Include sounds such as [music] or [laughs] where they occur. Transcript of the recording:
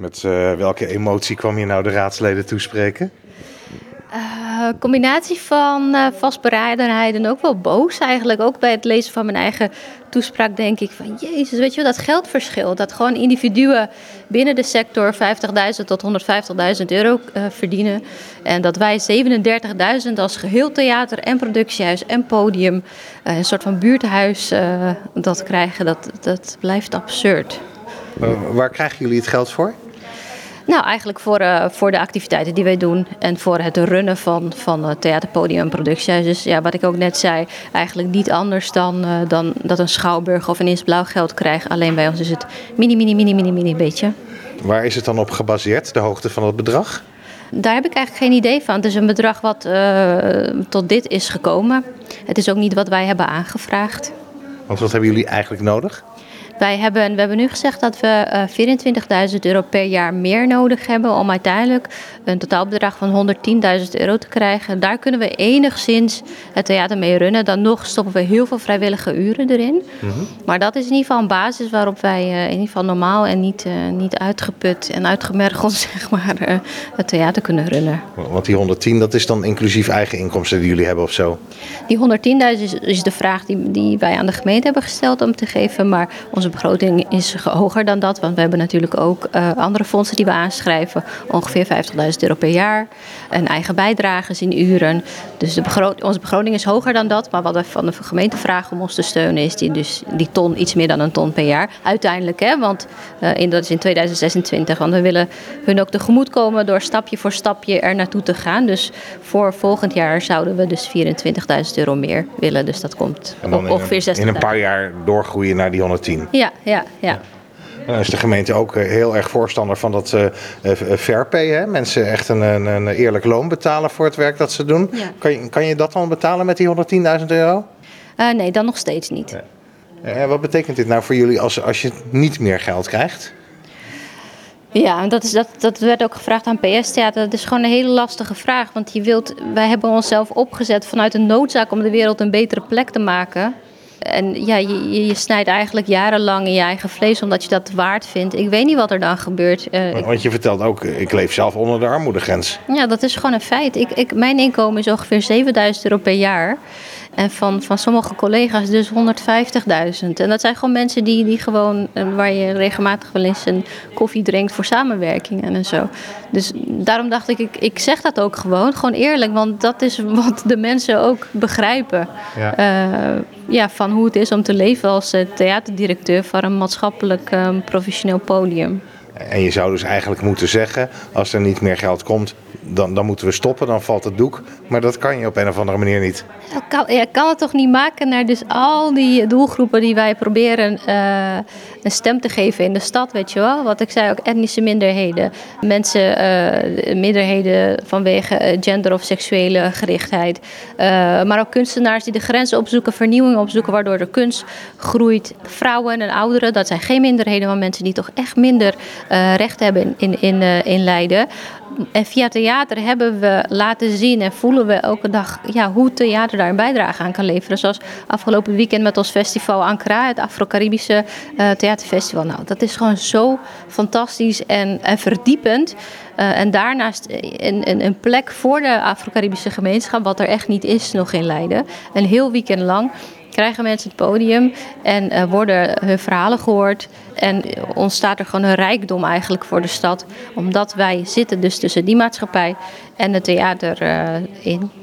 Met uh, welke emotie kwam je nou de raadsleden toespreken? Uh, combinatie van uh, vastberadenheid en ook wel boos eigenlijk. Ook bij het lezen van mijn eigen toespraak denk ik van... Jezus, weet je wel, dat geldverschil. Dat gewoon individuen binnen de sector 50.000 tot 150.000 euro uh, verdienen. En dat wij 37.000 als geheel theater en productiehuis en podium... een soort van buurthuis dat krijgen, dat, dat blijft absurd. waar krijgen jullie het geld voor? Nou, eigenlijk voor, uh, voor de activiteiten die wij doen en voor het runnen van, van uh, theaterpodium en productiehuis. Dus ja, wat ik ook net zei, eigenlijk niet anders dan, uh, dan dat een schouwburg of een Is Blauw geld krijgt. Alleen bij ons is het mini, mini, mini, mini, mini beetje. Waar is het dan op gebaseerd, de hoogte van het bedrag? Daar heb ik eigenlijk geen idee van. Het is een bedrag wat tot dit is gekomen. Het is ook niet wat wij hebben aangevraagd. Want wat hebben jullie eigenlijk nodig? Wij hebben, we hebben nu gezegd dat we uh, 24.000 euro per jaar meer nodig hebben om uiteindelijk een totaalbedrag van 110.000 euro te krijgen. Daar kunnen we enigszins het theater mee runnen. Dan nog stoppen we heel veel vrijwillige uren erin. Mm -hmm. Maar dat is in ieder geval een basis waarop wij uh, in ieder geval normaal en niet, uh, niet uitgeput en uitgemergeld [laughs] zeg maar, het theater kunnen runnen. Want die 110 dat is dan inclusief eigen inkomsten die jullie hebben of zo? Die 110.000 is, is de vraag die, die wij aan de gemeente hebben gesteld om te geven. Maar onze begroting is hoger dan dat. Want we hebben natuurlijk ook uh, andere fondsen die we aanschrijven. Ongeveer 50.000 euro per jaar. En eigen bijdrages in uren. Dus de begroting, onze begroting is hoger dan dat. Maar wat we van de gemeente vragen om ons te steunen is die, dus die ton, iets meer dan een ton per jaar. Uiteindelijk, hè, want uh, in, dat is in 2026. Want we willen hun ook tegemoet komen door stapje voor stapje er naartoe te gaan. Dus voor volgend jaar zouden we dus 24.000 euro meer willen. Dus dat komt ongeveer 60.000. In een paar jaar doorgroeien naar die 110. Ja, ja, ja. Dan is de gemeente ook heel erg voorstander van dat uh, fair pay. Hè? Mensen echt een, een, een, eerlijk loon betalen voor het werk dat ze doen. Ja. Kan, je, kan je dat dan betalen met die 110.000 euro? Uh, nee, dan nog steeds niet. Ja. En wat betekent dit nou voor jullie als, als je niet meer geld krijgt? Ja, dat, is, dat, dat werd ook gevraagd aan PS Theater. Dat is gewoon een hele lastige vraag. Want je wilt, wij hebben onszelf opgezet vanuit een noodzaak om de wereld een betere plek te maken. En ja, je, je, snijdt eigenlijk jarenlang in je eigen vlees omdat je dat waard vindt. Ik weet niet wat er dan gebeurt. Uh, Want je vertelt ook, ik leef zelf onder de armoedegrens. Ja, dat is gewoon een feit. Ik, ik, mijn inkomen is ongeveer 7000 euro per jaar. En van, van sommige collega's dus 150.000. En dat zijn gewoon mensen die, die gewoon, waar je regelmatig wel eens een koffie drinkt voor samenwerkingen en zo. Dus daarom dacht ik, ik, ik zeg dat ook gewoon, gewoon eerlijk. Want dat is wat de mensen ook begrijpen. Ja. Uh, ja, van hoe het is om te leven als theaterdirecteur van een maatschappelijk um, professioneel podium. En je zou dus eigenlijk moeten zeggen, als er niet meer geld komt, dan, dan moeten we stoppen, dan valt het doek. Maar dat kan je op een of andere manier niet. Ik kan, ja, kan het toch niet maken naar dus al die doelgroepen die wij proberen uh, een stem te geven in de stad, weet je wel? Wat ik zei, ook etnische minderheden. Mensen, uh, minderheden vanwege gender of seksuele gerichtheid. Maar ook kunstenaars die de grenzen opzoeken, vernieuwing opzoeken, waardoor de kunst groeit. Vrouwen en ouderen, dat zijn geen minderheden, maar mensen die toch echt minder recht hebben in, in, in, in Leiden. En via theater hebben we laten zien en voelen we elke dag ja, hoe theater daar een bijdrage aan kan leveren. Zoals afgelopen weekend met ons festival Ankara, het Afro-Caribische uh, theaterfestival. Nou, dat is gewoon zo fantastisch en, en verdiepend. En daarnaast een, een, een plek voor de Afro-Caribische gemeenschap, wat er echt niet is nog in Leiden. Een heel weekend lang krijgen mensen het podium en uh, worden hun verhalen gehoord. En ontstaat er gewoon een rijkdom eigenlijk voor de stad. Omdat wij zitten dus tussen die maatschappij en het theater uh, in.